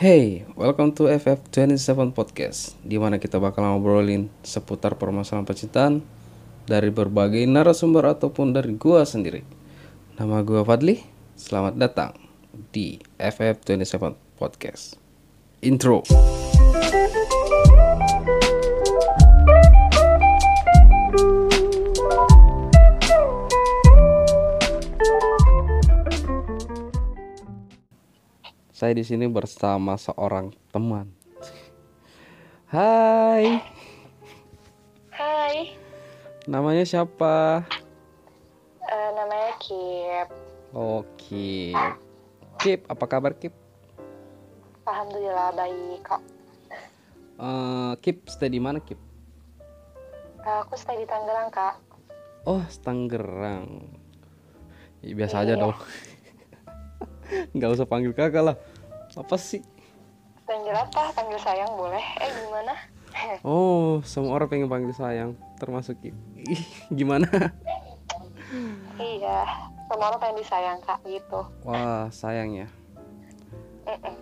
Hey, welcome to FF27 Podcast di mana kita bakal ngobrolin seputar permasalahan percintaan dari berbagai narasumber ataupun dari gua sendiri. Nama gua Fadli, selamat datang di FF27 Podcast. Intro. Saya di sini bersama seorang teman. Hai, Hai, namanya siapa? eh, namanya Kip. Oke. Kip, apa kabar Kip? Alhamdulillah baik kok. Eh, Kip, stay di mana Kip? Aku stay di Tangerang kak. Oh, Tangerang. Ya, biasa aja Iya. dong. Nggak usah panggil kakak lah. Apa sih? Panggil apa? Panggil sayang boleh? Eh gimana? Oh, semua orang pengen panggil sayang, termasuk. Ih, gimana? iya, semua orang pengen disayang kak gitu. Wah, sayang ya.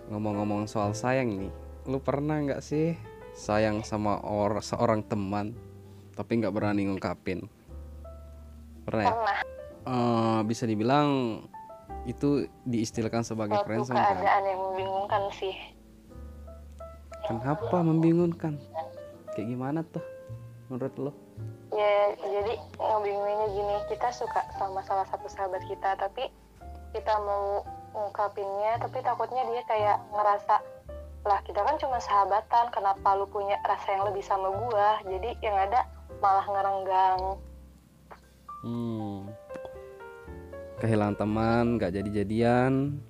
Ngomong-ngomong soal sayang nih, lu pernah nggak sih sayang sama or seorang teman tapi nggak berani ngungkapin? Pernah ya? Pernah Eh, bisa dibilang itu diistilahkan sebagai suatu friendzone kan? keadaan yang membingungkan sih. Kenapa membingungkan? Kayak gimana tuh menurut lo? Ya jadi ngebingunginnya gini, kita suka sama salah satu sahabat kita, tapi kita mau ngungkapinnya, tapi takutnya dia kayak ngerasa lah kita kan cuma sahabatan, kenapa lu punya rasa yang lebih sama gua? Jadi yang ada malah ngerenggang. Hmm. Kehilangan teman, nggak jadi-jadian.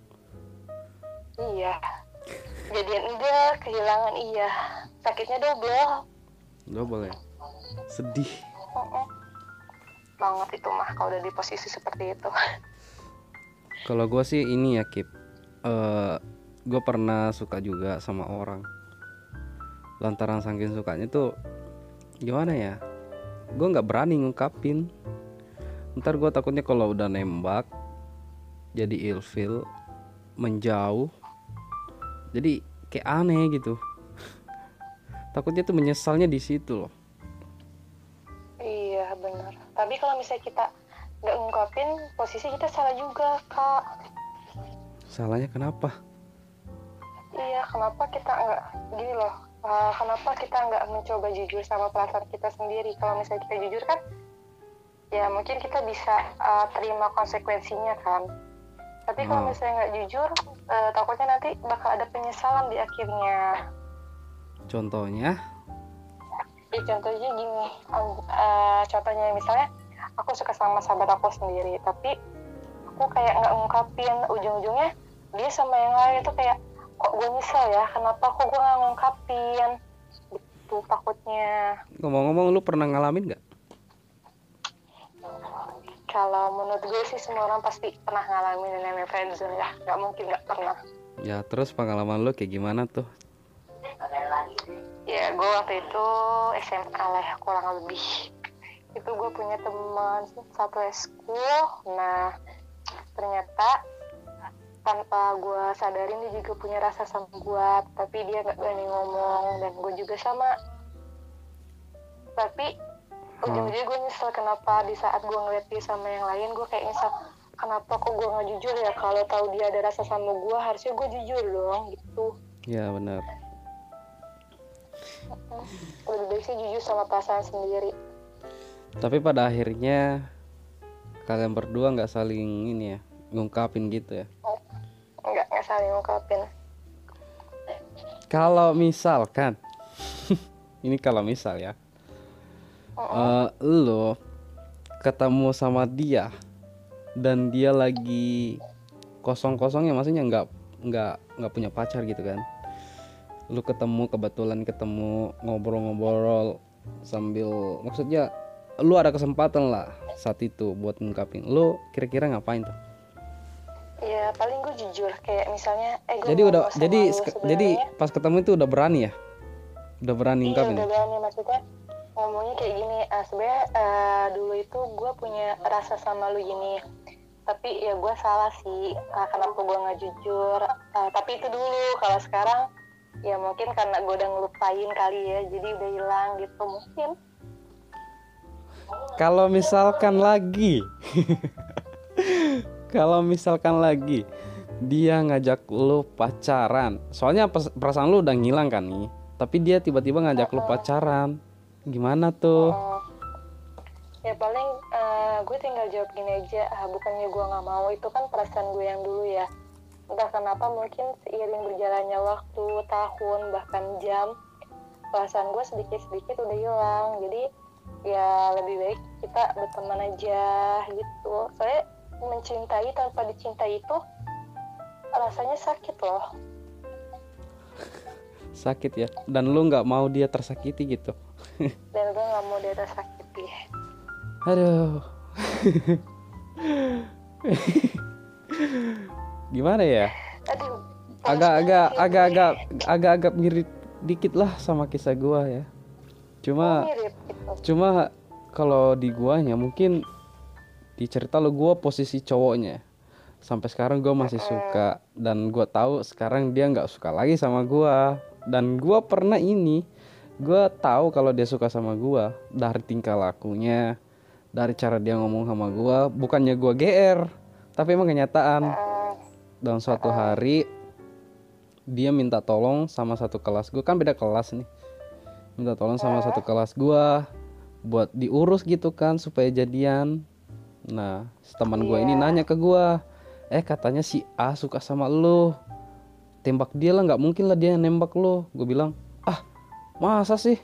Iya. Jadian enggak, kehilangan iya. Sakitnya double. Double ya? Sedih. Banget itu mah kalau udah di posisi seperti itu. Kalau gue sih ini ya Kip, Eh gue pernah suka juga sama orang. Lantaran saking sukanya tuh gimana ya? Gue nggak berani ngungkapin. Ntar gue takutnya kalau udah nembak jadi ilfil, menjauh, jadi kayak aneh gitu. Takutnya tuh menyesalnya di situ loh. Iya benar. Tapi kalau misalnya kita nggak ngungkapin, posisi kita salah juga kak. Salahnya kenapa? Iya, kenapa kita nggak gini loh? uh, kenapa kita nggak mencoba jujur sama perasaan kita sendiri? Kalau misalnya kita jujur kan, ya mungkin kita bisa uh, terima konsekuensinya kan. Tapi kalau Hmm. misalnya nggak jujur, uh, takutnya nanti bakal ada penyesalan di akhirnya. Contohnya, Ya, contohnya gini, um, uh, contohnya misalnya aku suka sama sahabat aku sendiri, tapi aku kayak nggak ngungkapin ujung-ujungnya dia sama yang lain itu kayak kok gue nyesel ya, kenapa kok gue nggak ngungkapin? Itu takutnya. ngomong-ngomong lu pernah ngalamin nggak? Kalau menurut gue sih semua orang pasti pernah ngalamin yang namanya friendzone ya, nggak mungkin nggak pernah. Ya terus pengalaman lu kayak gimana tuh? Ya gue waktu itu SMA lah ya, kurang lebih. Itu gue punya teman satu eskul. Nah ternyata tanpa gue sadarin dia juga punya rasa sama gue, tapi dia nggak berani ngomong dan gue juga sama. Tapi ujung-ujungnya gue nyesel kenapa di saat gue ngeliat dia sama yang lain gue kayak nyesel kenapa kok gue nggak jujur ya? Kalau tahu dia ada rasa sama gue harusnya gue jujur dong gitu. Ya benar. lebih baik sih jujur sama perasaan sendiri. Tapi pada akhirnya kalian berdua nggak saling ini ya ngungkapin gitu ya. nggak nggak saling ungkapin Kalau misalkan ini kalau misal ya, eh lo ketemu sama dia dan dia lagi kosong-kosongnya maksudnya nggak nggak nggak punya pacar gitu kan. Lu ketemu kebetulan ketemu ngobrol-ngobrol sambil maksudnya lu ada kesempatan lah saat itu buat ngungkapin. Lu kira-kira ngapain tuh? Ya paling gue jujur kayak misalnya eh jadi udah jadi jadi pas ketemu itu udah berani ya? Udah berani iya ngungkapin? udah ya? berani maksudnya ngomongnya kayak gini ah sebenarnya eh, dulu itu gue punya rasa sama lu gini. Tapi ya gue salah sih uh, kenapa gue nggak jujur? Uh, tapi itu dulu kalau sekarang ya mungkin karena gue udah ngelupain kali ya jadi udah hilang gitu mungkin. Kalau misalkan lagi kalau misalkan lagi dia ngajak lu pacaran. Soalnya perasaan lu udah ngilang kan nih tapi dia tiba-tiba ngajak lu pacaran gimana tuh? Uh, ya paling uh, gue tinggal jawab gini aja. Ah, bukannya gue nggak mau itu kan perasaan gue yang dulu ya. Entah kenapa mungkin seiring berjalannya waktu tahun bahkan jam perasaan gue sedikit sedikit udah hilang. Jadi ya lebih baik kita berteman aja gitu. Soalnya mencintai tanpa dicintai itu rasanya sakit loh. Sakit ya? Dan lu nggak mau dia tersakiti gitu dan gue nggak mau dia tersakiti aduh. Gimana ya? Agak-agak agak-agak agak-agak mirip dikit lah sama kisah gua ya. Cuma oh, mirip, gitu. cuma kalau di guanya mungkin di cerita lo gua posisi cowoknya. Sampai sekarang gua masih suka dan gua tahu sekarang dia nggak suka lagi sama gua. Dan gua pernah ini gua tahu kalau dia suka sama gua dari tingkah lakunya dari cara dia ngomong sama gue bukannya gue gr tapi emang kenyataan. Dalam suatu hari dia minta tolong sama satu kelas gue kan beda kelas nih. Minta tolong sama satu kelas gue buat diurus gitu kan supaya jadian. Nah teman gue ini iya. nanya ke gue eh katanya si A suka sama lo tembak dia lah nggak mungkin lah dia nembak lo gue bilang masa sih?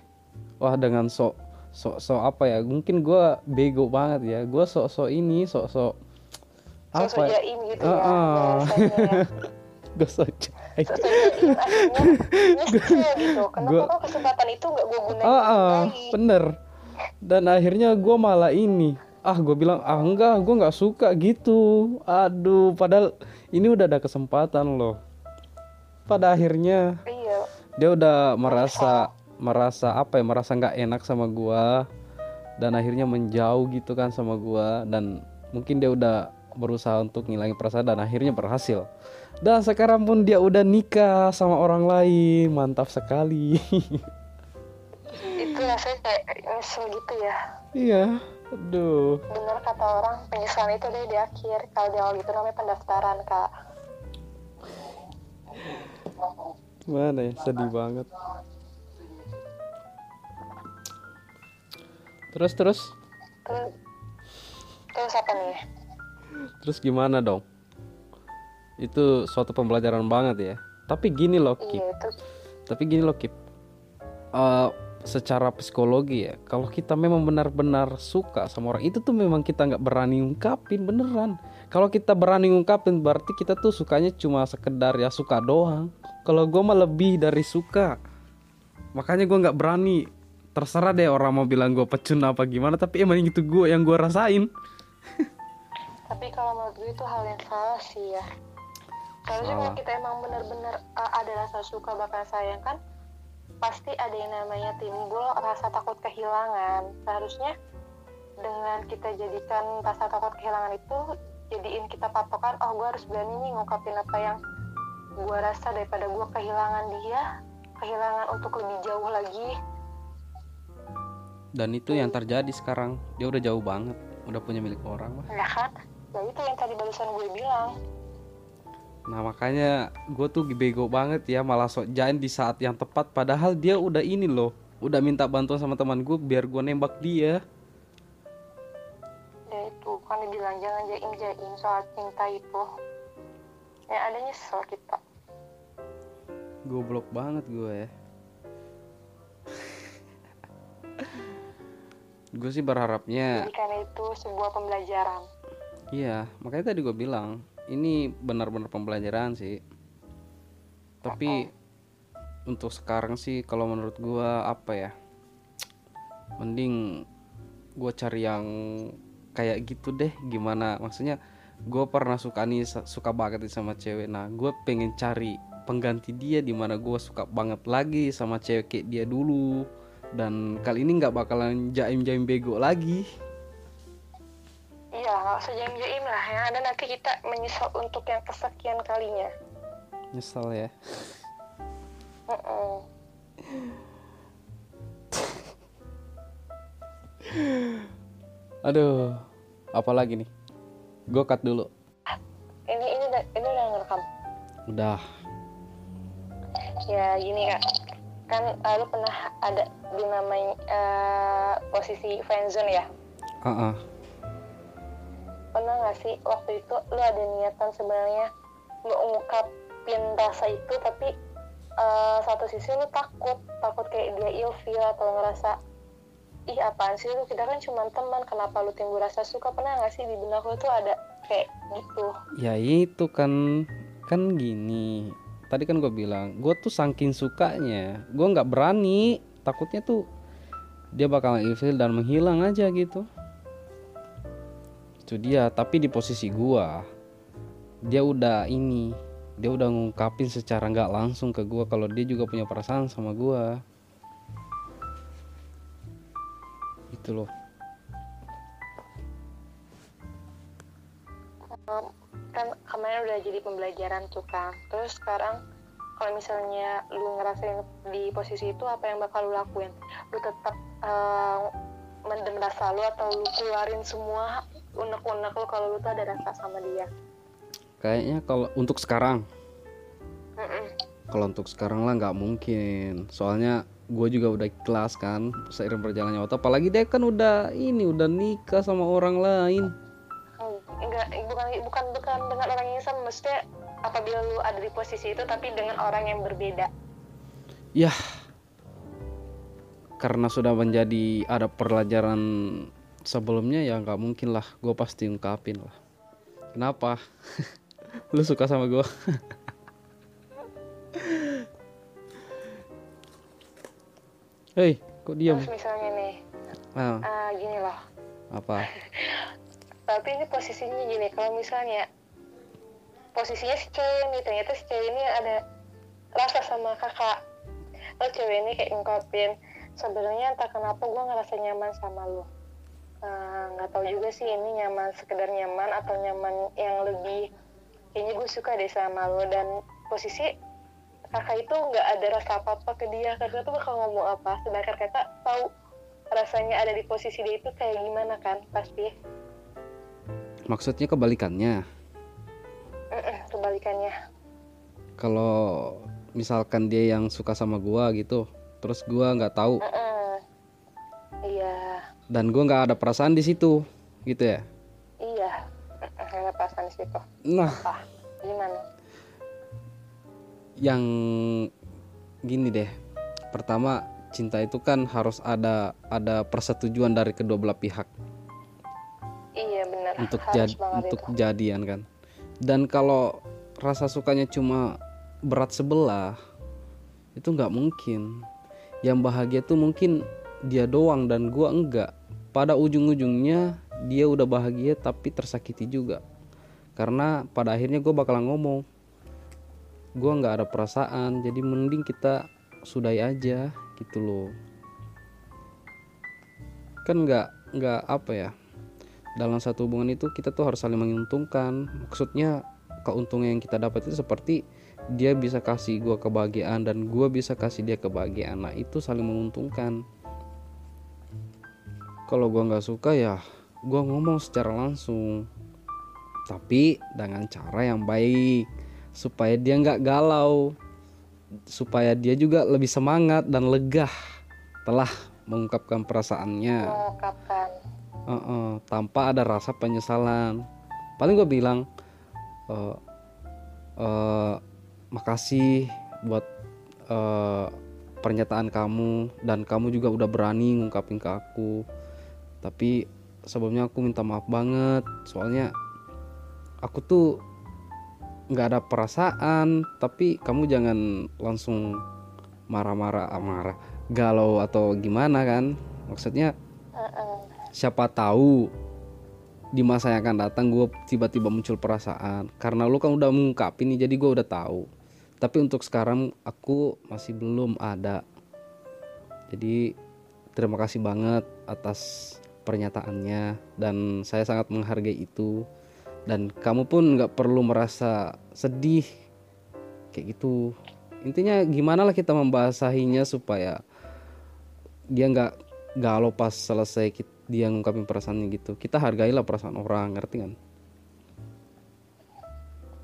Wah dengan sok sok-sok apa ya? Mungkin gue bego banget ya. Gue sok-sok ini sok-sok apa sok ya? gitu uh, uh. ya gue sok jaim. Gitu. Kenapa gua, kok kesempatan itu gak gue gunain uh, uh, bener. Dan akhirnya gue malah ini. Ah gue bilang ah enggak gue nggak suka gitu. Aduh padahal ini udah ada kesempatan loh. Pada akhirnya iya. dia udah merasa merasa apa ya merasa nggak enak sama gua dan akhirnya menjauh gitu kan sama gua dan mungkin dia udah berusaha untuk ngilangin perasaan dan akhirnya berhasil. Dan sekarang pun dia udah nikah sama orang lain mantap sekali. Itu rasanya kayak nyesel gitu ya. Iya aduh. Bener kata orang penyesalan itu deh di akhir. Kalau di awal gitu namanya pendaftaran kak. Gimana ya sedih banget Terus terus? Terus, apa nih? Terus gimana dong? Itu suatu pembelajaran banget ya. Tapi gini loh, Kip. Iya, itu. Tapi gini loh, Kip. Uh, secara psikologi ya, kalau kita memang benar-benar suka sama orang itu tuh memang kita nggak berani ungkapin beneran. Kalau kita berani ungkapin berarti kita tuh sukanya cuma sekedar ya suka doang. Kalau gue mah lebih dari suka. Makanya gue nggak berani terserah deh orang mau bilang gue pecun apa gimana tapi emang itu gue yang gue rasain. Tapi kalau menurut gue itu hal yang salah sih ya. Kalau kita emang benar-benar uh, ada rasa suka bakal sayang kan pasti ada yang namanya timbul rasa takut kehilangan. Seharusnya dengan kita jadikan rasa takut kehilangan itu jadiin kita patokan oh gue harus berani nih ngungkapin apa yang gue rasa daripada gue kehilangan dia kehilangan untuk lebih jauh lagi dan itu yang terjadi sekarang. Dia udah jauh banget. Udah punya milik orang lah ya kan? Ya itu yang tadi barusan gue bilang. Nah makanya gue tuh bego banget ya. Malah sok jain di saat yang tepat. Padahal dia udah ini loh. Udah minta bantuan sama teman gue biar gue nembak dia. Ya itu kan dibilang jangan jaim jaim soal cinta itu. Ya ada nyesel kita. Goblok banget gue ya gue sih berharapnya Jadi karena itu sebuah pembelajaran. Iya makanya tadi gue bilang ini benar-benar pembelajaran sih. Tapi untuk sekarang sih kalau menurut gue apa ya mending gue cari yang kayak gitu deh gimana. Maksudnya gue pernah suka nih suka banget sama cewek. Nah gue pengen cari pengganti dia di mana gue suka banget lagi sama cewek kayak dia dulu dan kali ini nggak bakalan jaim-jaim bego lagi. Iya nggak usah jaim-jaim lah yang ada nanti kita menyesal untuk yang kesekian kalinya. Nyesel ya. Aduh apalagi nih? Gue cut dulu. Ini ini udah ini udah ngerekam. Udah. Ya gini kak kan uh, lu pernah ada di namanya eh, posisi friendzone ya? Ah ah. pernah nggak sih waktu itu lu ada niatan sebenarnya mau ungkapin rasa itu tapi eh, satu sisi lu takut takut kayak dia ilfeel atau ngerasa ih apaan sih lu? Kita kan cuma teman kenapa lu timbul rasa suka? Pernah nggak sih di benak lu tuh ada kayak gitu? Ya itu kan kan gini tadi kan gue bilang gue tuh saking sukanya. Gue nggak berani takutnya tuh dia bakalan ilfil dan menghilang aja gitu. Itu dia tapi di posisi gue dia udah ini dia udah ngungkapin secara nggak langsung ke gue kalau dia juga punya perasaan sama gue itu loh kan kemarin udah jadi pembelajaran tuh kan terus sekarang kalau misalnya lu ngerasain di posisi itu apa yang bakal lu lakuin? Lu tetap uh, mendem rasa lu atau lu keluarin semua unek-unek lu kalau lu tuh ada rasa sama dia? Kayaknya kalau untuk sekarang. Kalau untuk sekarang lah nggak mungkin. Soalnya gue juga udah ikhlas kan seiring berjalannya waktu. Apalagi dia kan udah ini udah nikah sama orang lain enggak bukan bukan bukan dengan orang yang sama. Maksudnya apabila lu ada di posisi itu tapi dengan orang yang berbeda. Ya. Karena sudah menjadi ada pelajaran sebelumnya ya nggak mungkin lah. Gue pasti ungkapin lah. Kenapa? Lu suka sama gue hei kok diam terus misalnya nih ah, ah, gini loh. Apa tapi ini posisinya gini kalau misalnya posisinya si cewek nih ternyata si cewek ini ada rasa sama kakak. Lo cewek ini kayak ngungkapin sebenarnya entah kenapa gue ngerasa nyaman sama lo. Nah, nggak tahu juga sih ini nyaman sekedar nyaman atau nyaman yang lebih kayaknya gue suka deh sama lo. Dan posisi kakak itu nggak ada rasa apa apa ke dia karena tuh bakal ngomong apa sedangkan kakak tahu rasanya ada di posisi dia itu kayak gimana kan pasti maksudnya kebalikannya? Mm-mm, kebalikannya. Kalau misalkan dia yang suka sama gua gitu terus gua nggak tahu. Mm-mm. iya. Dan gua nggak ada perasaan di situ gitu ya? Iya. Mm-mm, ada perasaan di situ. Nah. Ah gimana? Yang gini deh. Pertama cinta itu kan harus ada ada persetujuan dari kedua belah pihak benar untuk harus jad, banget untuk itu. jadian kan. Dan kalau rasa sukanya cuma berat sebelah itu nggak mungkin. Yang bahagia tuh mungkin dia doang dan gua enggak. Pada ujung-ujungnya dia udah bahagia tapi tersakiti juga. Karena pada akhirnya gue bakalan ngomong gua nggak ada perasaan jadi mending kita sudahi aja gitu loh. Kan nggak nggak apa ya dalam satu hubungan itu kita tuh harus saling menguntungkan. Maksudnya keuntungan yang kita dapat itu seperti dia bisa kasih gua kebahagiaan dan gua bisa kasih dia kebahagiaan. Nah itu saling menguntungkan. Kalau gua nggak suka ya gua ngomong secara langsung. Tapi dengan cara yang baik supaya dia nggak galau supaya dia juga lebih semangat dan lega telah mengungkapkan perasaannya. Mengungkapkan Heeh, tanpa ada rasa penyesalan. Paling gue bilang eh eh, makasih buat eh, pernyataan kamu dan kamu juga udah berani ngungkapin ke aku. Tapi sebelumnya aku minta maaf banget soalnya aku tuh nggak ada perasaan. Tapi kamu jangan langsung marah-marah ah, marah galau atau gimana kan? Maksudnya Mm-mm. Siapa tahu di masa yang akan datang gue tiba-tiba muncul perasaan. Karena lu kan udah mengungkapin nih jadi gue udah tahu. Tapi untuk sekarang aku masih belum ada. Jadi terima kasih banget atas pernyataannya dan saya sangat menghargai itu. Dan kamu pun nggak perlu merasa sedih kayak gitu. Intinya gimana lah kita membahasahinya supaya dia nggak galau pas selesai kit- dia ngungkapin perasaannya gitu. Kita hargailah perasaan orang ngerti kan?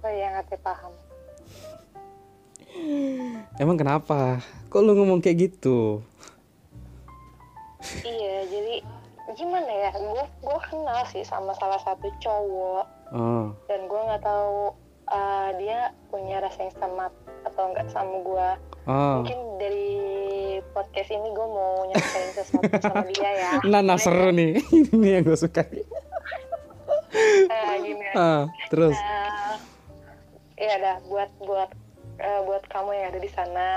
Oh iya ngerti paham. Emang kenapa? Kok lu ngomong kayak gitu? Iya jadi gimana ya? Gue gue kenal sih sama salah satu cowok. Oh dan gue nggak tahu uh, dia punya rasa yang sama atau enggak sama gue oh mungkin dari podcast ini gue mau nyampein sesuatu sama dia ya. Nah, nah seru nih. Ini yang gue suka. Eh, gini ah terus. Ya dah buat buat eh, buat kamu yang ada di sana.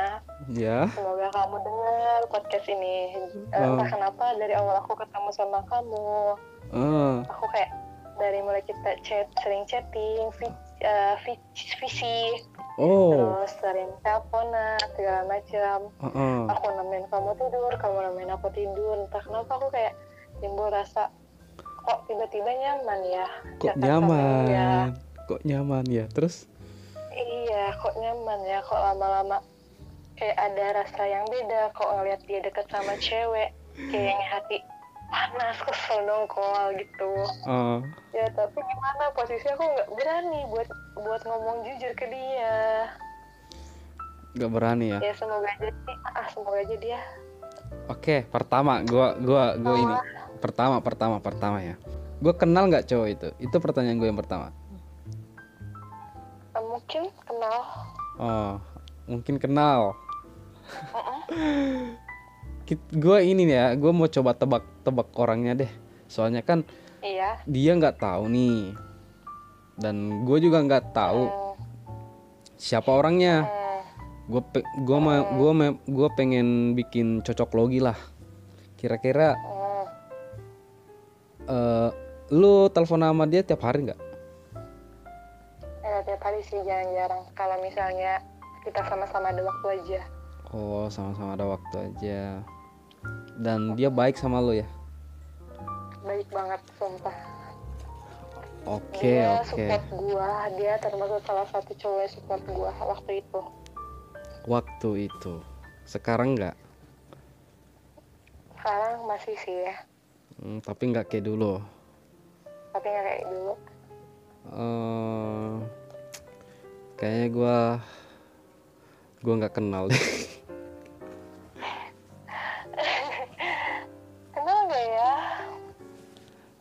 Ya. Semoga kamu dengar podcast ini. Eh, Oh. entah kenapa dari awal aku ketemu sama kamu. Oh. Aku kayak dari mulai kita chat sering chatting vi- visi oh. Terus sering teleponan segala macam. Oh, oh. aku nemenin kamu tidur kamu nemenin aku tidur. Entah kenapa aku kayak timbul rasa kok tiba-tiba nyaman ya? Kok dia. nyaman? kok nyaman ya? Terus? Iya kok nyaman ya? Kok lama-lama kayak ada rasa yang beda. Kok ngeliat dia deket sama cewek kayaknya hati panas kesel dongkol gitu oh ya tapi gimana posisi aku nggak berani buat buat ngomong jujur ke dia nggak berani ya ya semoga aja sih ah semoga aja dia Oke, pertama gua gua gua ini. Pertama, pertama, pertama ya. Gua kenal nggak cowok itu? Itu pertanyaan gue yang pertama. eh, mungkin kenal Oh, mungkin kenal. Gue ini nih ya, gue mau coba tebak-tebak orangnya deh. Soalnya kan iya dia nggak tahu nih, dan gue juga nggak tahu Hmm, siapa orangnya. hmm. Gue pe gue gue me- gue pengen bikin cocok logi lah. Kira-kira hmm. eh lu telepon sama dia tiap hari nggak? ya tiap hari sih jarang-jarang kalau misalnya kita sama-sama ada waktu aja Oh, sama-sama ada waktu aja. Dan dia baik sama lo ya? baik banget sumpah Oke, dia oke. support gua dia termasuk salah satu cowok yang support gua waktu itu Waktu itu. Sekarang nggak? sekarang masih sih ya Hmm, tapi nggak kayak dulu. tapi nggak kayak dulu eh kayaknya gua gua nggak kenal deh.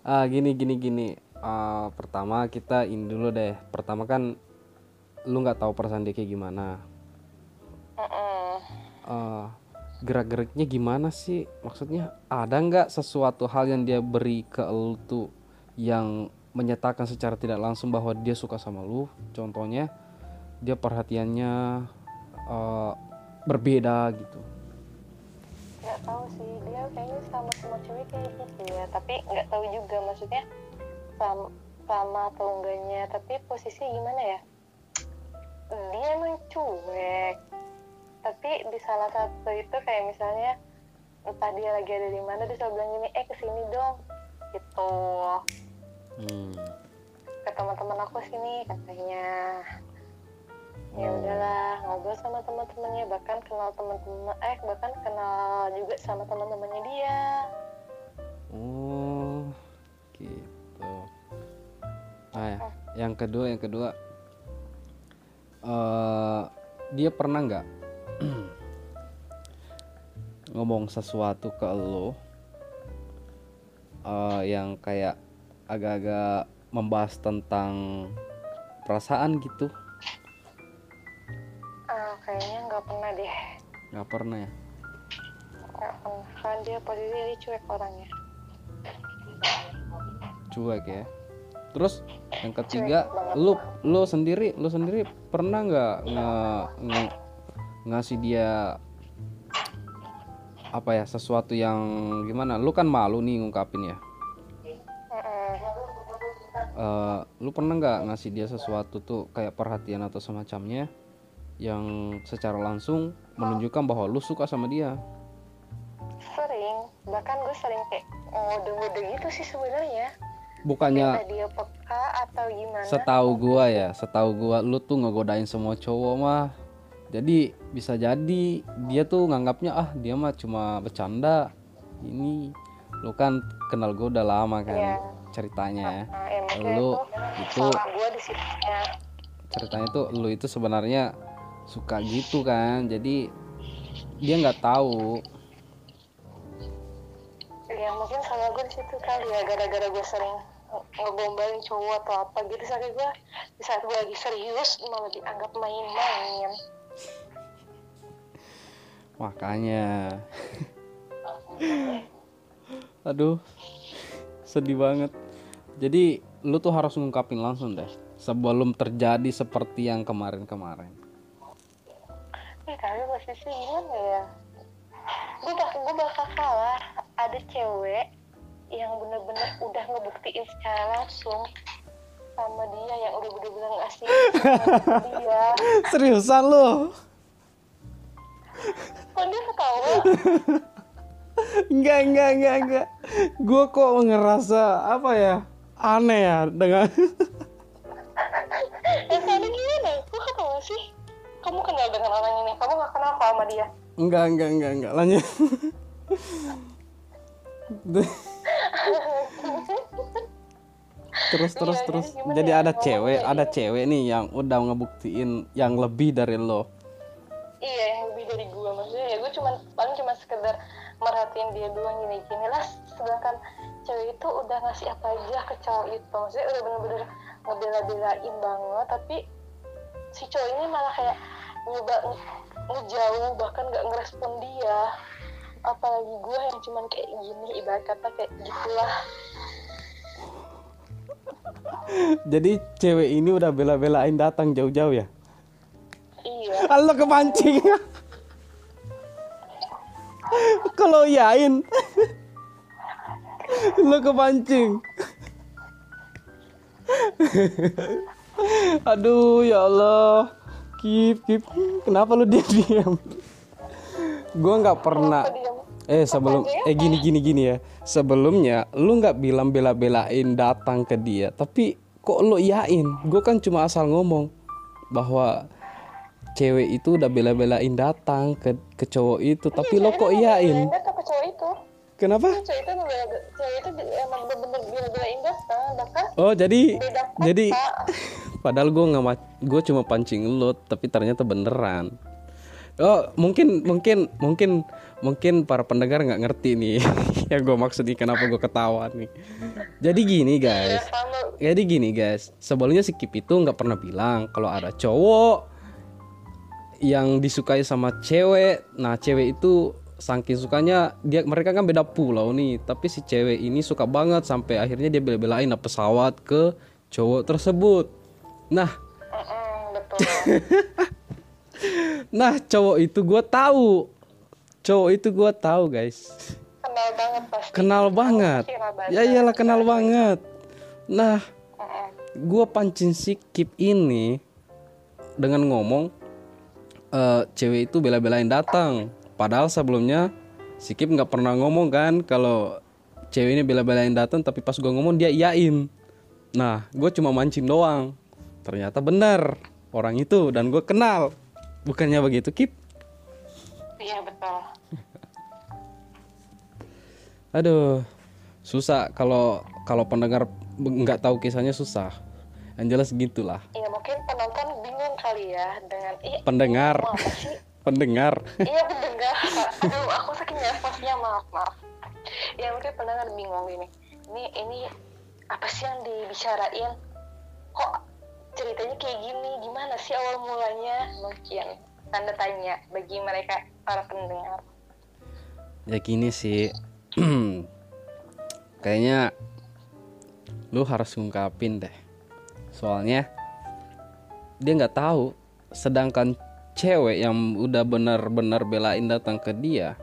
ah, gini gini gini. Ah, pertama kita ini dulu deh. Pertama kan lu nggak tahu perasaan dia kayak gimana. Eh gerak-geriknya gimana sih? Maksudnya ada nggak sesuatu hal yang dia beri ke lu tuh yang menyatakan secara tidak langsung bahwa dia suka sama lu? Contohnya dia perhatiannya eh, berbeda gitu. Nggak tahu sih. Dia kayaknya sama semua cewek kayak gitu ya. Tapi nggak tahu juga maksudnya sama, sama atau enggaknya. Tapi posisi gimana ya? Dia emang cuek. Tapi di salah satu itu kayak misalnya entah dia lagi ada di mana dia selalu bilang gini eh ke sini dong. Gitu. Hmm. ke teman-teman aku sini katanya ya Oh. udahlah ngobrol sama teman-temannya bahkan kenal teman-teman eh bahkan kenal juga sama teman-temannya dia Oh, gitu. Nah, ya, yang kedua, yang kedua, eh dia pernah nggak ngomong sesuatu ke lo eh, yang kayak agak-agak membahas tentang perasaan gitu? Kayaknya nggak pernah deh. Nggak pernah ya? nggak pernah. Kan dia posisi dia cuek orangnya. Cuek ya. Terus yang ketiga lu lu sendiri lu sendiri pernah nggak nge- nge- ngasih dia apa ya sesuatu yang gimana? Lu kan malu nih ngungkapin ya. Eh, lu pernah nggak ngasih dia sesuatu tuh kayak perhatian atau semacamnya yang secara langsung menunjukkan bahwa lu suka sama dia. Sering. Bahkan gue sering kayak ngode-ngode gitu sih sebenarnya. Bukannya dia peka atau gimana. setahu gua ya setahu gua lu tuh ngegodain semua cowok mah. Jadi bisa jadi dia tuh nganggapnya ah dia mah cuma bercanda ini. Lu kan kenal gua udah lama kan Iya. ceritanya. Ya mungkin lu itu itu di situ. ya ceritanya tuh lu itu sebenarnya suka gitu kan. Jadi dia nggak tahu. Ya mungkin salah gue di situ kali ya gara-gara gue sering nge- ngegombalin cowok atau apa gitu. Sampai gue di saat gue lagi serius malah dianggap main-main. Makanya. Aduh sedih banget. Jadi lu tuh harus ngungkapin langsung deh. Sebelum terjadi seperti yang kemarin-kemarin Eh tapi posisi gimana ya gue bakal gue bakal kalah. Ada cewek yang bener-bener udah ngebuktiin secara langsung sama dia yang udah bener-bener ngasih dia. Seriusan lu? Kok dia ketawa? Enggak enggak enggak enggak. Gue kok ngerasa apa ya aneh ya dengan ya tadi gimana? Kok ketawa sih kamu kenal dengan orang ini? Kamu gak kenal kok sama dia? Enggak enggak enggak enggak. Lanjut. Terus terus Iya, terus. jadi jadi ya, ada ngomongnya cewek ini? ada cewek nih yang udah ngebuktiin yang lebih dari lo. Iya yang lebih dari gue maksudnya ya gue cuman paling cuma sekedar merhatiin dia doang. Gini gini lah. Sedangkan cewek itu udah ngasih apa aja ke cowok itu. Maksudnya udah bener-bener ngebela-belain banget. Tapi si cowok ini malah kayak nyoba nge- ngejauh bahkan gak ngerespon dia. Apalagi gue yang cuman kayak gini ibarat kata kayak gitulah. Jadi cewek ini udah bela-belain datang jauh-jauh ya? Iya. Kalau kepancing. Kalau yain lo kepancing. Aduh ya Allah kip kip kenapa lu diam diam gua nggak pernah eh sebelum eh gini gini gini ya. Sebelumnya lu nggak bilang bela-belain datang ke dia. Tapi kok lu iyain? Gue kan cuma asal ngomong bahwa cewek itu udah bela-belain datang ke ke cowok itu. Tapi lo kok iyain? Dia tuh ke cowok itu. Kenapa? Cewek itu cewek itu emang bener-bener bela-belain datang. Bahkan oh jadi jadi padahal gue nggak gue cuma pancing lo tapi ternyata beneran. Oh mungkin mungkin mungkin mungkin para pendengar nggak ngerti nih yang gue maksud nih kenapa gue ketawa nih. Jadi gini ya guys. Jadi gini guys. Sebelumnya si Kip itu nggak pernah bilang kalau ada cowok yang disukai sama cewek. Nah cewek itu saking sukanya dia mereka kan beda pulau nih. Tapi si cewek ini suka banget sampai akhirnya dia bela-belain pesawat ke cowok tersebut nah. Betul. Nah cowok itu gue tahu. Cowok itu gue tahu guys. Kenal banget pasti. Kenal banget. ya iyalah kenal banget. Nah gue pancing si Kip ini dengan ngomong eh, cewek itu bela-belain datang. Padahal sebelumnya si Kip nggak pernah ngomong kan kalau cewek ini bela-belain datang tapi pas gue ngomong dia iyain. Nah gue cuma mancing doang ternyata benar orang itu dan gue kenal. Bukannya begitu Kip? Iya betul. Aduh susah kalau kalau pendengar nggak tahu kisahnya susah. Yang jelas gitulah. Iya mungkin penonton bingung kali ya dengan ih pendengar. pendengar. Iya pendengar. Aduh aku saking nervousnya maaf maaf. Ya mungkin pendengar bingung gini ini ini apa sih yang dibicarain? Kok ceritanya kayak gini gimana sih awal mulanya? Mungkin tanda tanya bagi mereka para pendengar. Ya gini sih. Kayaknya lu harus ngungkapin deh. Soalnya dia nggak tahu sedangkan cewek yang udah benar-benar belain datang ke dia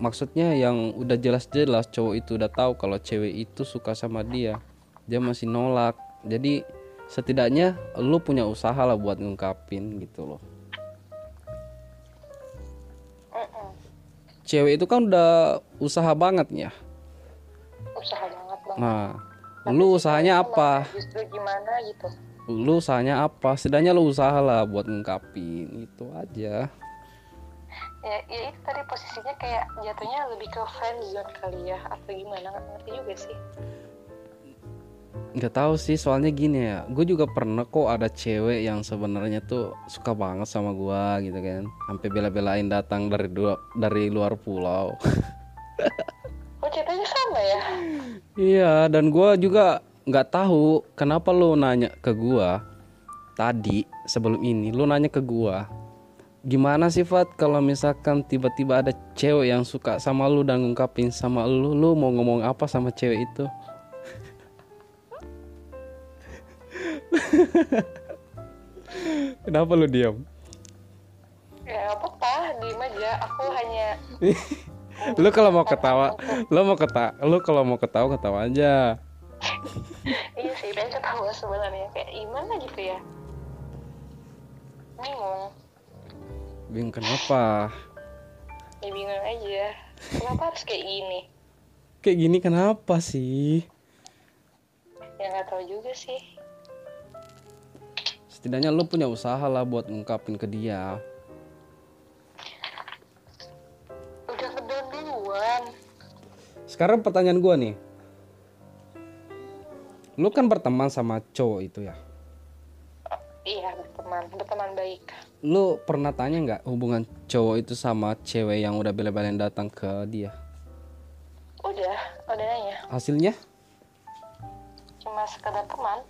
maksudnya yang udah jelas-jelas cowok itu udah tahu kalau cewek itu suka sama dia dia masih nolak jadi setidaknya lu punya usaha lah buat ngungkapin gitu loh. Cewek itu kan udah usaha banget ya usaha banget bang nah lu usahanya apa? justru gimana gitu? Lu usahanya apa? Setidaknya lu usaha lah buat ngungkapin itu aja. Ya, ya itu tadi posisinya kayak jatuhnya lebih ke friendzone kali ya atau gimana? Nggak ngerti juga sih nggak tahu sih soalnya gini ya gue juga pernah kok ada cewek yang sebenarnya tuh suka banget sama gua gitu kan. Sampai bela-belain datang dari dua, dari luar pulau. Oh ceritanya sama ya? Iya dan gua juga nggak tahu kenapa lu nanya ke gua tadi sebelum ini lu nanya ke gua gimana sih Fat kalau misalkan tiba-tiba ada cewek yang suka sama lu dan ngungkapin sama lu lu mau ngomong apa sama cewek itu Kenapa lu diam? ya apa-apa diem aja aku hanya lu kalau mau ketawa, lu mau ketawa, lu kalau mau ketawa ketawa aja. iya sih pengen ketawa sebenarnya kayak gimana gitu ya bingung Bingung kenapa? ya bingung aja kenapa harus kayak gini Kayak gini kenapa sih? ya nggak tahu juga sih Setidaknya lu punya usaha lah buat ngungkapin ke dia. udah ngedown duluan Sekarang pertanyaan gua nih. Lu kan berteman sama cowok itu ya. iya berteman berteman baik Lu pernah tanya nggak hubungan cowok itu sama cewek yang udah bela-belain datang ke dia? udah udah nanya Hasilnya? cuma sekedar teman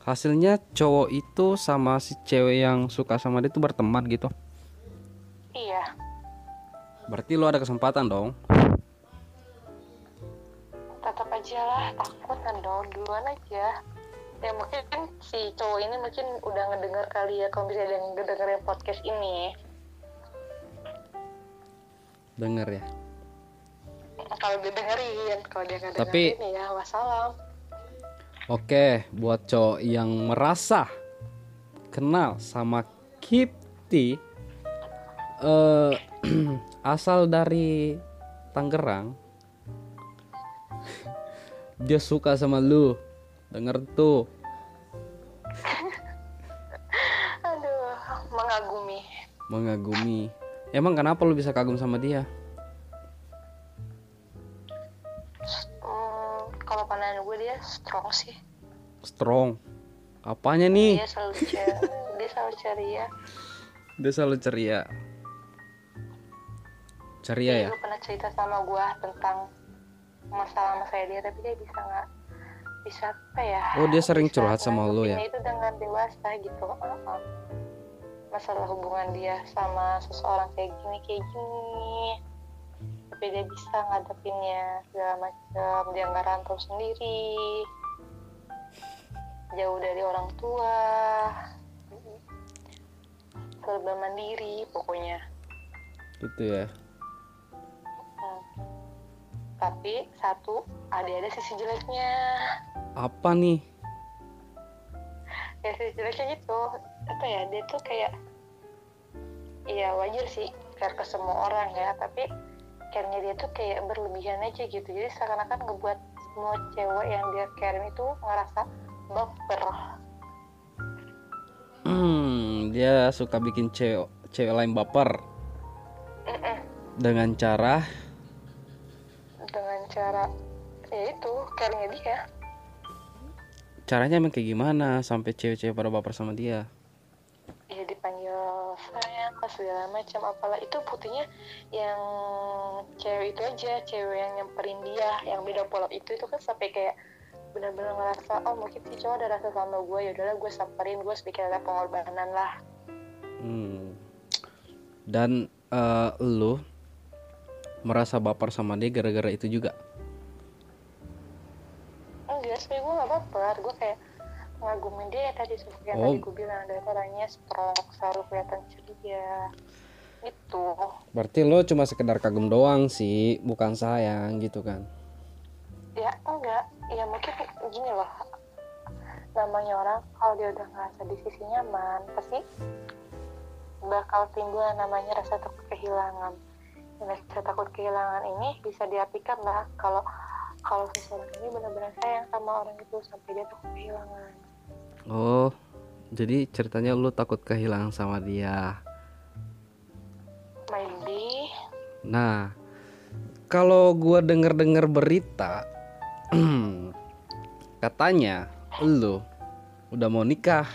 Hasilnya cowok itu sama si cewek yang suka sama dia tuh berteman gitu. iya Berarti lu ada kesempatan dong. tetap aja lah takut ngedown duluan aja ya mungkin kan si cowok ini mungkin udah ngedenger kali ya kalau bisa ada yang ngedengerin podcast ini Denger ya. kalau dia dengerin kalau dia nggak Tapi- dengerin ya wassalam Oke, buat cowok yang merasa kenal sama Kipti eh asal dari Tangerang. Dia suka sama lu. Denger tuh. aduh mengagumi Mengagumi. Emang kenapa lu bisa kagum sama dia? Strong sih Strong. Apanya nih? dia selalu ceria dia selalu ceria Dia selalu ceria. Ceria ya? gue pernah cerita sama gue tentang masalah masalah dia tapi dia bisa nggak bisa apa ya Oh, dia sering curhat sama lu ya? itu dengan dewasa gitu Uh-uh. masalah hubungan dia sama seseorang kayak gini kayak gini tapi dia bisa ngadepinnya segala macam dia nggak rantau sendiri jauh dari orang tua serba mandiri pokoknya Gitu ya. Hmm. Tapi satu ada ada sisi jeleknya. Apa nih? Ya sisi jeleknya gitu. Apa ya dia tuh kayak Iya wajar sih care ke semua orang ya tapi care-nya dia tuh kayak berlebihan aja gitu. Jadi seakan-akan ngebuat semua cewek yang dia care itu ngerasa baper. Hmm, dia suka bikin cewek cewek lain baper. Mm-mm. dengan cara? Dengan cara ya itu care-nya dia. Caranya emang kayak gimana sampai cewek-cewek pada baper sama dia? ya dipanggil sayang lah, segala macam. Apalah itu buktinya yang cewek itu aja cewek yang nyamperin dia yang beda pola. Itu itu kan sampai kayak benar-benar ngerasa oh mungkin si cowok ada rasa sama gue ya udahlah gue samperin gue sedikit ada pengorbanan lah. Hmm. Dan eh, lu merasa baper sama dia gara-gara itu juga? enggak sebenernya gue gak baper. Gue kayak ngagumin dia ya tadi seperti yang Oh. tadi gue bilang dari orangnya strong selalu kelihatan ceria. Gitu Berarti lo cuma sekedar kagum doang sih, bukan sayang gitu kan? ya enggak. Ya mungkin gini loh. Namanya orang kalau dia udah ngerasa di sisi nyaman pasti bakal timbul namanya rasa takut kehilangan. Rasa takut kehilangan ini bisa diartikan lah kalau kalau seseorang ini benar-benar sayang sama orang itu sampai dia takut kehilangan oh jadi ceritanya lu takut kehilangan sama dia. Maybe. Nah kalau gua denger-denger berita katanya lu udah mau nikah.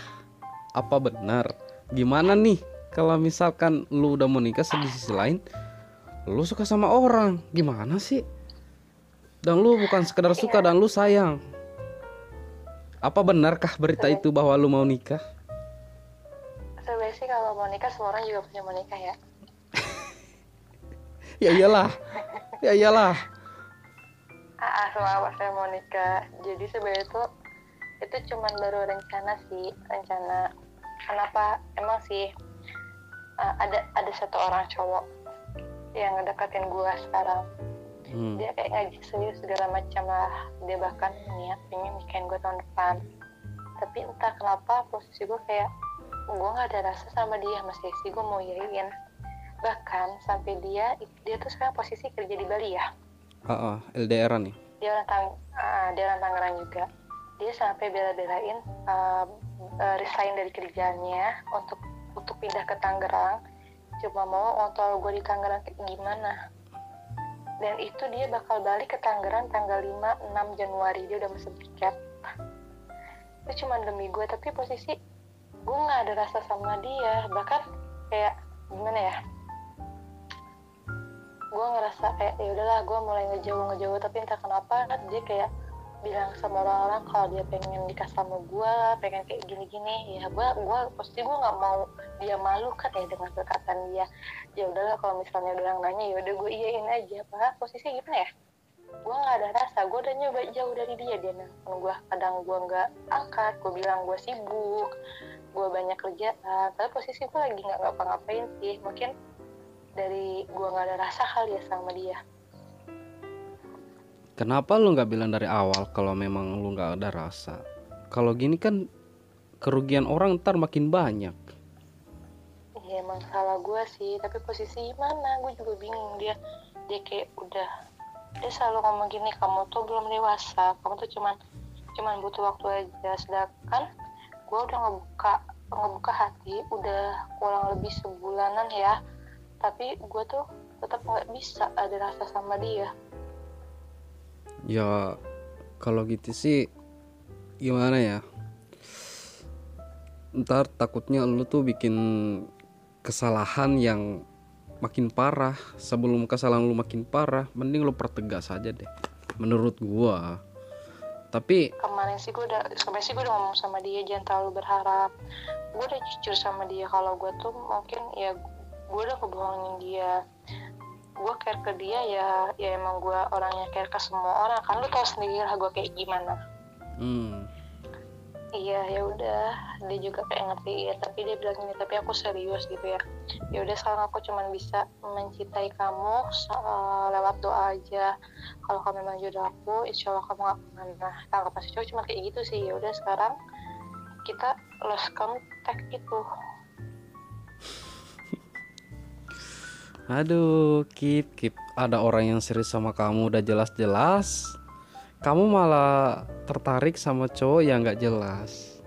Apa benar? Gimana nih kalau misalkan lu udah mau nikah di sisi lain lu suka sama orang? Gimana sih? Dan lu bukan sekedar suka dan lu sayang apa benarkah berita itu bahwa lu mau nikah? Sebenarnya sih kalau mau nikah semua orang juga punya mau nikah ya. Ya iyalah. Ya iyalah. Ah selama saya mau nikah. Jadi sebenarnya itu itu cuman baru rencana sih. Rencana kenapa? Emang sih uh, ada ada satu orang cowok yang ngedeketin gue sekarang hmm. dia kayak ngaji serius segala macam lah. Dia bahkan niat pengen nikahin gue tahun depan. Tapi entah kenapa posisi gue kayak gue nggak ada rasa sama dia masih sih gue mau yain bahkan sampai dia dia tuh sekarang posisi kerja di Bali ya. Uh, uh, LDR nih. Dia orang Tang uh, dia orang Tangerang juga. Dia sampai bela-belain uh, uh, resign dari kerjaannya untuk untuk pindah ke Tangerang. Cuma mau ngontrol gue di Tangerang gimana dan itu dia bakal balik ke Tangerang tanggal 5 6 Januari. Dia udah mesen tiket. Itu cuma demi gue tapi posisi gue nggak ada rasa sama dia. Bahkan kayak gimana ya? Gue ngerasa kayak ya udahlah gue mulai ngejauh ngejauh tapi entah kenapa dia kayak bilang sama orang-orang kalau dia pengen nikah sama gue pengen kayak gini-gini. Ya gue gue pasti gue nggak mau dia malu kan ya dengan perkataan dia. Ya udahlah kalau misalnya yang nanya ya udah gue iyain aja. Pak posisi gimana ya? Gue nggak ada rasa gue udah nyoba jauh dari dia. Dia nelfon gue kadang gue nggak angkat gue bilang gue sibuk gue banyak kerjaan. Tapi posisi gue lagi nggak ngapa-ngapain sih. Mungkin dari gue nggak ada rasa kali ya sama dia Kenapa lu nggak bilang dari awal kalau memang lu nggak ada rasa? Kalau gini kan kerugian orang ntar makin banyak. Iya emang salah gue sih, tapi posisi mana? Gue juga bingung dia. Dia kayak udah dia selalu ngomong gini, kamu tuh belum dewasa, kamu tuh cuman cuman butuh waktu aja. Sedangkan gue udah ngebuka ngebuka hati, udah kurang lebih sebulanan ya. Tapi gue tuh tetap nggak bisa ada rasa sama dia ya kalau gitu sih gimana ya? Ntar takutnya lu tuh bikin kesalahan yang makin parah. Sebelum kesalahan lu makin parah mending lu pertegas aja deh menurut gua. Tapi kemarin sih gua udah kemarin sih gua udah ngomong sama dia jangan terlalu berharap. Gua udah jujur sama dia kalau gua tuh mungkin ya gua udah kebohongin dia gue care ke dia ya ya emang gue orangnya care ke semua orang. Kan lu tau sendiri lah gue kayak gimana. Hmm. iya ya udah. Dia juga kayak ngerti ya tapi dia bilang gini tapi aku serius gitu ya. Ya udah sekarang aku cuma bisa mencintai kamu uh, lewat doa aja. Kalau kamu memang jodoh aku insya Allah kamu gak ke mana tanggapan si cowok cuma kayak gitu sih. Ya udah sekarang kita lost contact itu Aduh, Kip, Kip, ada orang yang serius sama kamu udah jelas-jelas. Kamu malah tertarik sama cowok yang gak jelas.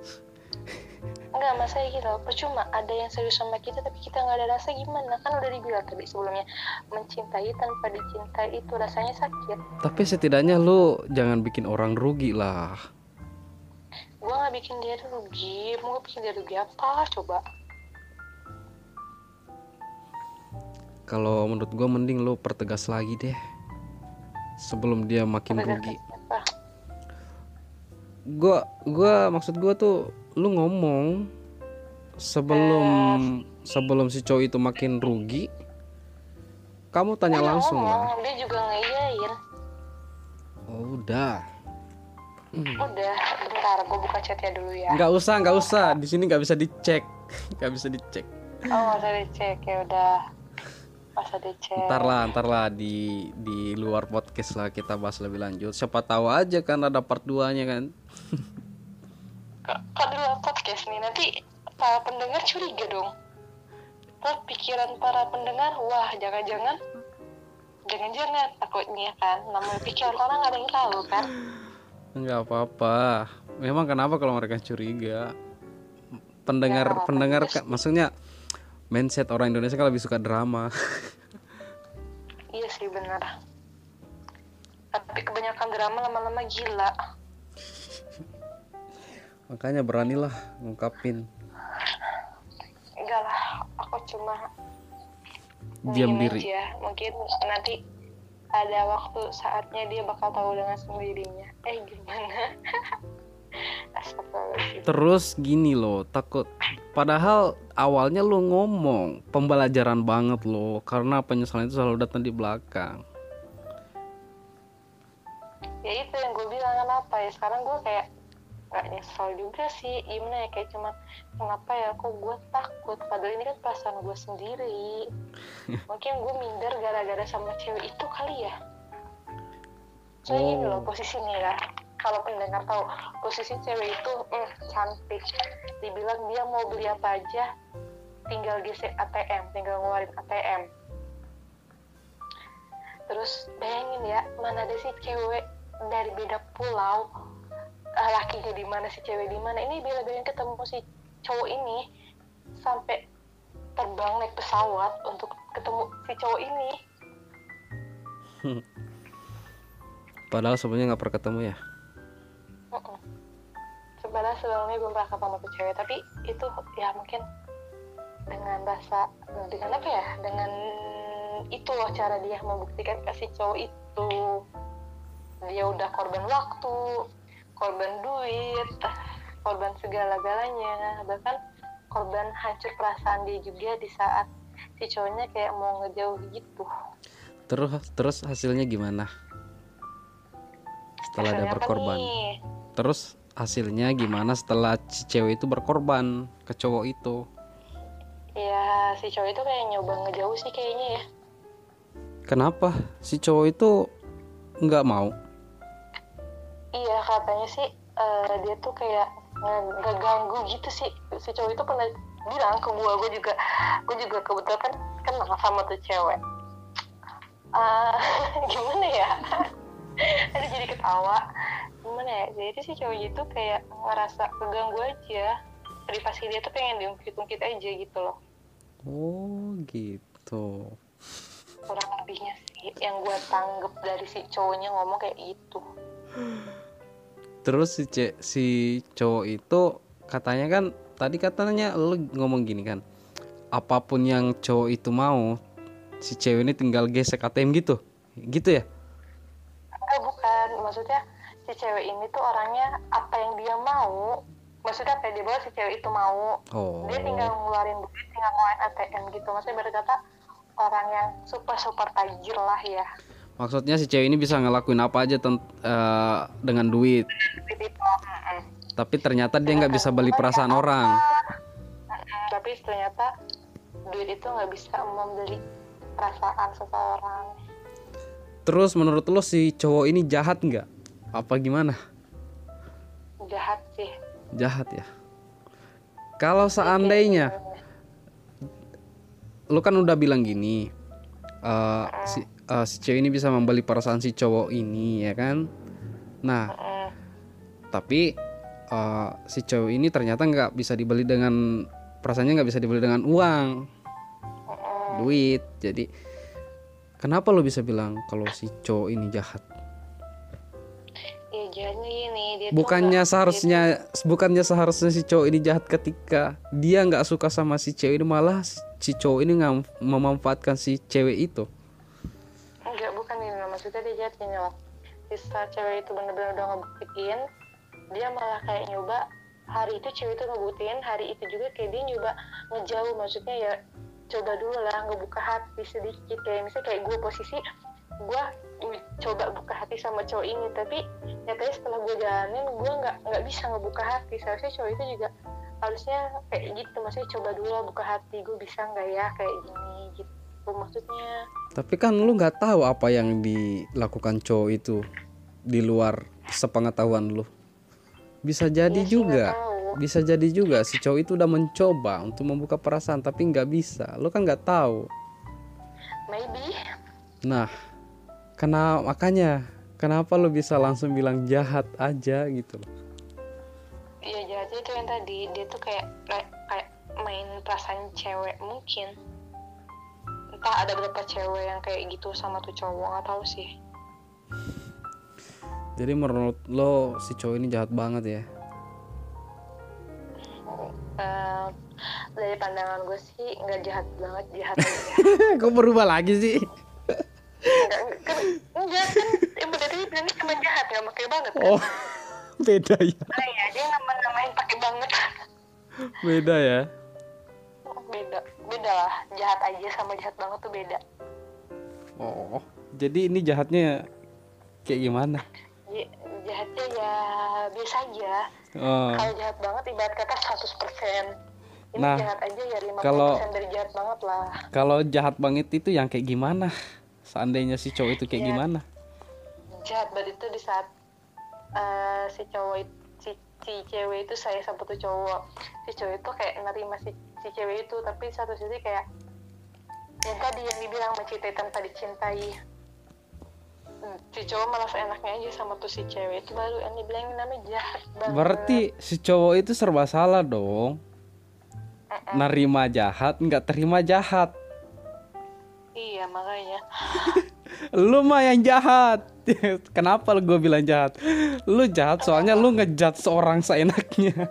Enggak, masa gitu. Percuma ada yang serius sama kita tapi kita nggak ada rasa gimana? Kan udah dibilang tadi sebelumnya mencintai tanpa dicintai itu rasanya sakit. Tapi setidaknya lu jangan bikin orang rugi lah. Gua nggak bikin dia rugi, mau bikin dia rugi apa? Coba. Kalau menurut gue mending lo pertegas lagi deh. Sebelum dia makin rugi. gue gue maksud gue tuh lu ngomong sebelum sebelum si cowok itu makin rugi kamu tanya langsung lah. dia juga oh udah. Udah bentar gue buka chatnya dulu ya. Nggak usah nggak usah. Di sini nggak bisa dicek. Nggak bisa dicek. Oh nggak bisa dicek ya udah dicek ntar lah ntar lah di di luar podcast lah kita bahas lebih lanjut. Siapa tahu aja kan ada part 2 nya kan. Kok di luar podcast nih? Nanti para pendengar curiga dong. Terus pikiran para pendengar wah jangan-jangan jangan-jangan takutnya kan. Namanya pikiran orang ada yang tahu kan. Nggak apa-apa. Memang kenapa kalau mereka curiga? Pendengar Ya, pendengar kan maksudnya mindset orang Indonesia kan lebih suka drama. Iya sih benar. Tapi kebanyakan drama lama-lama gila. Makanya beranilah ngungkapin. Enggak lah aku cuma diam diri. aja. mungkin nanti ada waktu saatnya dia bakal tahu dengan sendirinya. Eh gimana? Terus gini loh takut padahal awalnya lo ngomong pembelajaran banget loh karena penyesalan itu selalu datang di belakang. Ya itu yang gue bilang kenapa ya? Sekarang gue kayak nggak nyesel juga sih gimana ya? Kayak cuman kenapa ya? Kok gue takut? Padahal ini kan perasaan gue sendiri. Mungkin gue minder gara-gara sama cewek itu kali ya? Soalnya gini Oh. loh posisi nih ya kalau pendengar tahu posisi cewek itu mm, cantik. Dibilang dia mau beli apa aja tinggal gesek ATM tinggal ngeluarin ATM terus bayangin ya mana ada sih cewek dari beda pulau ah, lakinya di mana si cewek di mana. Ini bila bila ketemu si cowok ini sampai terbang naik pesawat untuk ketemu si cowok ini. Padahal sebenarnya nggak pernah ketemu ya. Sebenarnya sebelumnya belum pernah ketemu tuh cewek tapi itu ya mungkin dengan rasa dengan apa ya dengan itu loh cara dia membuktikan ke si cowok itu. Dia udah korban waktu korban duit korban segala-galanya. Bahkan korban hancur perasaan dia juga di saat si cowoknya kayak mau ngejauh gitu. Terus terus hasilnya gimana? Setelah Hasilnya apa berkorban terus hasilnya gimana setelah si cewek itu berkorban ke cowok itu? Ya si cowok itu kayak nyoba ngejauh sih kayaknya ya. Kenapa? Si cowok itu nggak mau? Iya katanya sih eh, dia tuh kayak nge- nggak ganggu gitu sih. Si cowok itu pernah bilang ke gua gua juga gua juga kebetulan kan kenal sama tuh cewek. Ah, gimana ya? Ada jadi ketawa gimana ya jadi si cowok itu kayak ngerasa keganggu aja. Privasi dia tuh pengen diungkit-ungkit aja gitu loh. Oh gitu. Kurang lebihnya sih yang gua tanggep dari si cowoknya ngomong kayak gitu. Terus si ce- si cowok itu katanya kan tadi katanya lu ngomong gini kan apa pun yang cowok itu mau si cewek ini tinggal gesek ATM gitu. Gitu ya? Enggak bukan, maksudnya si cewek ini tuh orangnya apa yang dia mau, maksudnya apa yang dia bawa si cewek itu mau, oh. Dia tinggal ngeluarin duit, tinggal ngeluarin ATM gitu, maksudnya berkata orang yang super super tajir lah ya, maksudnya si cewek ini bisa ngelakuin apa aja tent- eh, dengan duit. Tapi ternyata dia nggak bisa beli perasaan orang. Tapi ternyata duit itu nggak bisa membeli perasaan seseorang. terus menurut lo si cowok ini jahat nggak apa gimana? Jahat sih. jahat ya? Kalau seandainya lu kan udah bilang gini eh, si eh, si cewek ini bisa membeli perasaan si cowok ini ya kan? Nah tapi eh, si cowok ini ternyata nggak bisa dibeli dengan perasaannya nggak bisa dibeli dengan uang. Duit jadi kenapa lo bisa bilang kalau si cowok ini jahat Gini, dia bukannya seharusnya bukannya seharusnya si cowok ini jahat ketika dia nggak suka sama si cewek ini malah si cowok ini nggak memanfaatkan si cewek itu? Enggak, bukan ini maksudnya dia jahat gini loh di saat cewek itu bener-bener udah ngebuktiin dia malah kayak nyoba hari itu cewek itu ngebuktiin hari itu juga kayak dia nyoba ngejauh. Maksudnya ya coba dulu lah ngebuka hati sedikit. Kayak misalnya kayak gue posisi gue coba buka hati sama cowok ini. Tapi nyatanya setelah gue jalanin gue nggak nggak bisa ngebuka hati. Seharusnya cowok itu juga harusnya kayak gitu. Maksudnya coba dulu buka hati gue bisa nggak ya kayak gini gitu. Maksudnya tapi kan lu nggak tahu apa yang dilakukan cowok itu di luar sepengetahuan lu. Bisa jadi sih, juga. bisa jadi juga si cowok itu udah mencoba untuk membuka perasaan tapi nggak bisa. Lu kan nggak tahu. Maybe. Nah kenapa makanya kenapa lu bisa langsung bilang jahat aja gitu loh? Iya jahatnya itu yang tadi. Dia tuh kayak kayak, main perasaan cewek mungkin. Entah ada berapa cewek yang kayak gitu sama tuh cowok nggak tahu sih. Jadi menurut lo si cowok ini jahat banget ya? Eh, dari pandangan gue sih nggak jahat banget jahat kok berubah lagi sih kan, enggak kan Ibu dari bilangnya cuma jahat nggak pakai banget kan? Oh beda ya. Nah ya dia nama namain pakai banget. Beda ya. Beda beda lah. Jahat aja sama jahat banget tuh beda. Oh jadi ini jahatnya kayak gimana? J- jahatnya ya biasa aja. Oh. Kalau jahat banget ibarat kata 100% ini Nah, jahat aja ya 50% kalau- dari jahat banget lah. kalau jahat banget itu yang kayak gimana seandainya si cowok itu kayak Iya. gimana? Jahat banget itu di saat eh, si cowok it- si, si cewek itu saya sama tuh cowok. Si cowok itu kayak nerima si, si cewek itu tapi satu sisi kayak yang tadi yang dibilang mencintai tanpa dicintai si cowok malah seenaknya aja sama tuh si cewek itu baru yang dibilang namanya jahat banget. Berarti si cowok itu serba salah dong. Nerima jahat nggak terima jahat iya makanya. Lu mah yang jahat. Kenapa lu gue bilang jahat? Lu jahat soalnya lu ngejat seorang seenaknya.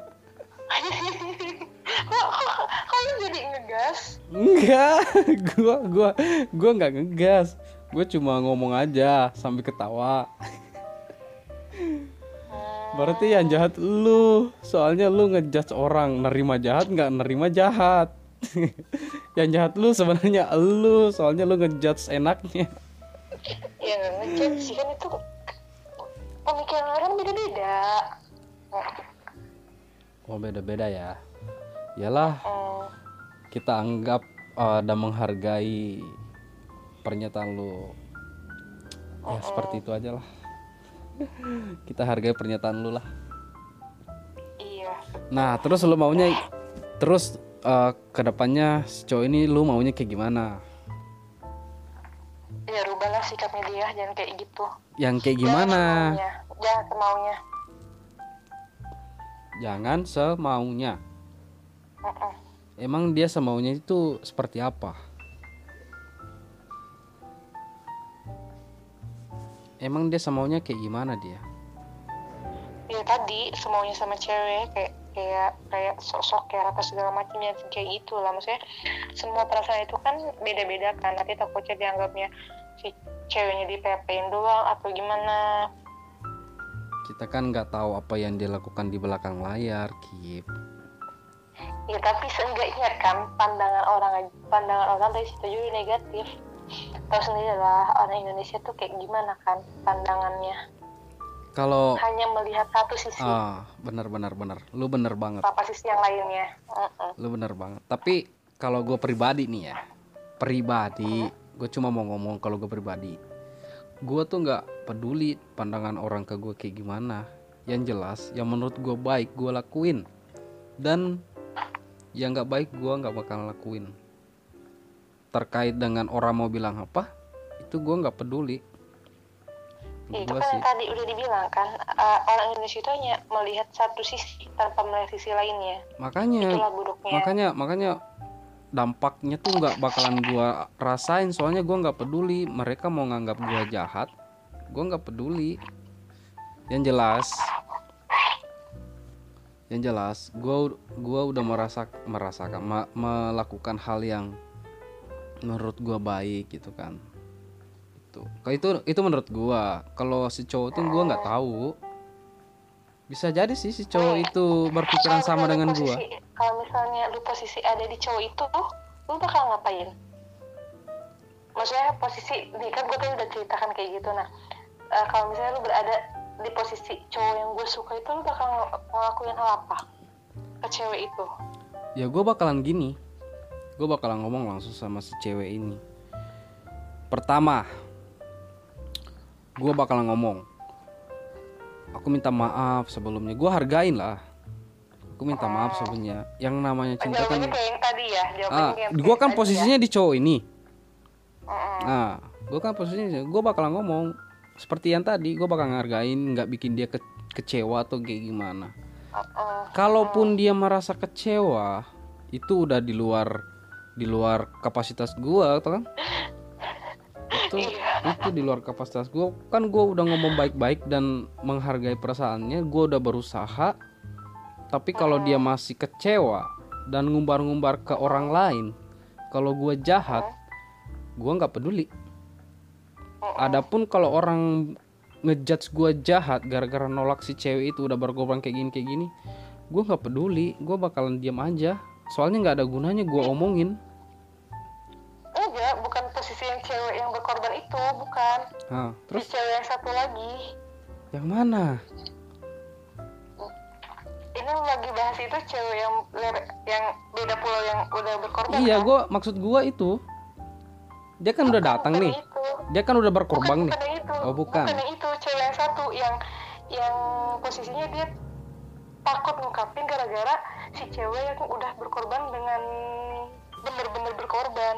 Lu jadi ngegas? Enggak. Gua gua gua nggak ngegas. Gue cuma ngomong aja sambil ketawa. Berarti yang jahat lu. Soalnya lu ngejudge orang nerima jahat nggak nerima jahat yang jahat lu sebenarnya lu soalnya lu ngejudge enaknya. Ya ngejat sih kan itu pemikiran orang beda-beda. Oh beda beda ya. Yalah Hmm, kita anggap uh, dan menghargai pernyataan lu. Ya seperti itu aja lah. Kita hargai pernyataan lu lah. Iya. Nah terus lu maunya terus uh, ke depannya si cowok ini lu maunya kayak gimana? Ya rubahlah sikapnya dia jangan kayak gitu. Yang kayak gimana? Jangan semaunya. jangan semaunya semaunya. Mm-mm. emang dia semaunya itu seperti apa? Emang dia semaunya kayak gimana dia? Ya tadi semaunya sama cewek kayak kayak kayak sosok kayak apa segala macamnya kayak gitu lah. Maksudnya semua perasaan itu kan beda-beda kan. Nanti takutnya dianggapnya si ceweknya dipepein doang atau gimana. Kita kan nggak tahu apa yang dia lakukan di belakang layar Kip. Ya tapi seenggaknya kan pandangan orang pandangan orang dari situ juga negatif. Tahu sendiri lah orang Indonesia tuh kayak gimana kan pandangannya kalau hanya melihat satu sisi. Ah benar benar benar. Lu bener banget. Apa sisi yang lainnya. Mm-mm. lu bener banget. Tapi kalau gue pribadi nih ya pribadi gue cuma mau ngomong kalau gue pribadi. Gue tuh nggak peduli pandangan orang ke gue kayak gimana. Yang jelas yang menurut gue baik gue lakuin. Dan yang nggak baik gue nggak bakal lakuin. Terkait dengan orang mau bilang apa itu gue nggak peduli itu kan sih. yang tadi udah dibilang kan uh, orang Indonesia itu hanya melihat satu sisi tanpa melihat sisi lainnya. Makanya itulah buruknya. makanya makanya dampaknya tuh nggak bakalan gua rasain. Soalnya gua nggak peduli mereka mau nganggap gua jahat gua nggak peduli. Yang jelas yang jelas gua gua udah merasa merasakan ma- melakukan hal yang menurut gua baik gitu kan itu kalau itu itu menurut gua. Kalau si cowok tuh gua nggak tahu. Bisa jadi sih si cowok itu berpikiran sama dengan gua. posisi- kalau misalnya lu posisi ada di cowok itu lu bakal ngapain? Maksudnya posisi nih kan gue tadi udah ceritakan kayak gitu nah eh, kalau misalnya lu berada di posisi cowok yang gue suka itu lu bakal ng- ngelakuin hal apa ke cewek itu? Ya gue bakalan gini. Gue bakalan ngomong langsung sama si cewek ini. Pertama gue bakalan ngomong. Aku minta maaf sebelumnya. Gue hargain lah. Aku minta maaf sebelumnya. Yang namanya cinta kan jawabannya kayak yang tadi ya? Ah gue kan tadi ya. posisinya di cowok ini. Mm-mm. nah gue kan posisinya gue bakal ngomong seperti yang tadi. Gue bakal ngargain nggak bikin dia ke- kecewa atau kayak gimana. Uh-uh. kalaupun dia merasa kecewa itu udah di luar di luar kapasitas tuh kan itu itu di luar kapasitas gua. Kan gua udah ngomong baik-baik dan menghargai perasaannya gua udah berusaha. Tapi kalau dia masih kecewa dan ngumbar-ngumbar ke orang lain kalau gua jahat gua nggak peduli. Adapun kalau orang ngejudge gua jahat gara-gara nolak si cewek itu udah berkorban kayak gini kayak gini gue nggak peduli. Gue bakalan diam aja. Soalnya nggak ada gunanya gue omongin itu bukan. Hah, terus? Terus cewek yang satu lagi. Yang mana? Ini lagi bahas itu cewek yang yang beda pulau yang udah berkorban iya kan? gue maksud gue itu dia kan udah datang Bukan nih. itu. dia kan udah berkorban bukan, nih. bukan itu. Oh, bukan. yang itu cewek yang satu yang yang posisinya dia takut ngungkapin gara-gara si cewek yang udah berkorban dengan bener-bener berkorban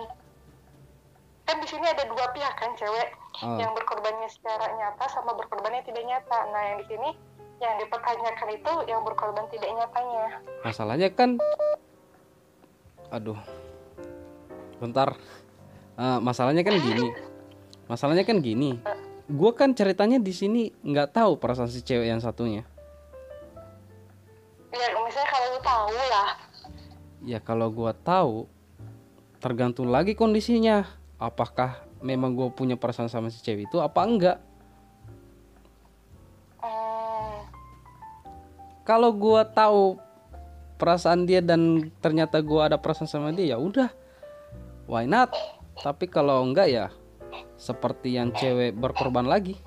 kan di sini ada dua pihak kan cewek Ah. yang berkorbannya secara nyata sama berkorbannya tidak nyata. Nah yang di sini yang dipertanyakan itu yang berkorban tidak nyatanya. Masalahnya kan aduh bentar. Eh, masalahnya kan gini. Masalahnya kan gini. Gue kan ceritanya di sini nggak tahu perasaan si cewek yang satunya. Ya misalnya kalau lu tahu lah. Ya kalau gue tahu tergantung lagi kondisinya apakah memang gue punya perasaan sama si cewek itu apa enggak? Hmm, kalau gue tahu perasaan dia dan ternyata gue ada perasaan sama dia ya udah. Why not? Tapi kalau enggak ya seperti yang cewek berkorban lagi.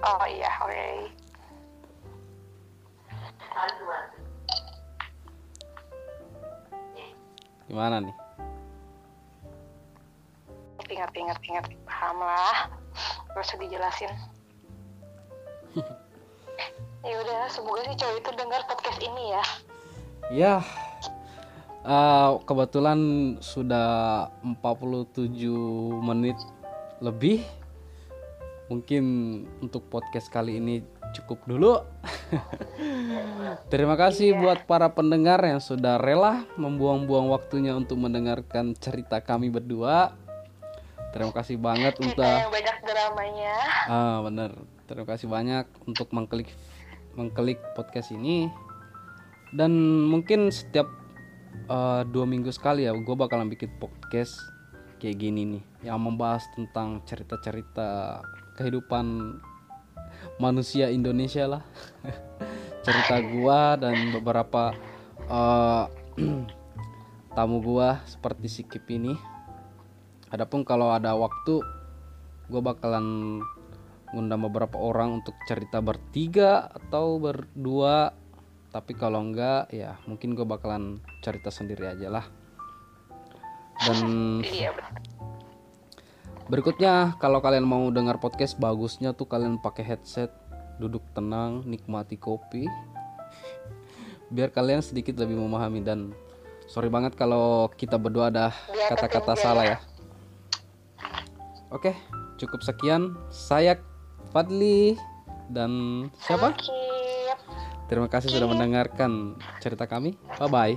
Oh iya oke. Gimana nih ngerti ngerti ngerti ngerti paham lah. Gak usah dijelasin. Ya udah semoga sih cowok itu dengar podcast ini ya. Ya. Eh, kebetulan sudah 47 menit lebih. Mungkin untuk podcast kali ini cukup dulu. Terima kasih buat para pendengar yang sudah rela membuang-buang waktunya untuk mendengarkan cerita kami berdua terima kasih banget kita untuk yang banyak dramanya Ah bener. Terima kasih banyak untuk mengklik mengklik podcast ini. Dan mungkin setiap eh, dua minggu sekali ya, gue bakalan bikin podcast kayak gini nih, yang membahas tentang cerita-cerita kehidupan manusia Indonesia lah. Cerita gua dan beberapa eh, tamu gua seperti si Kip ini. Adapun kalau ada waktu gue bakalan ngundang beberapa orang untuk cerita bertiga atau berdua. Tapi kalau enggak ya mungkin gue bakalan cerita sendiri aja lah. Dan iya berikutnya kalau kalian mau dengar podcast bagusnya tuh kalian pakai headset. Duduk tenang nikmati kopi. Biar kalian sedikit lebih memahami dan sorry banget kalau kita berdua ada kata-kata salah ya Oke, cukup sekian. Saya Fadli dan siapa? Terima kasih sudah mendengarkan cerita kami. Bye bye.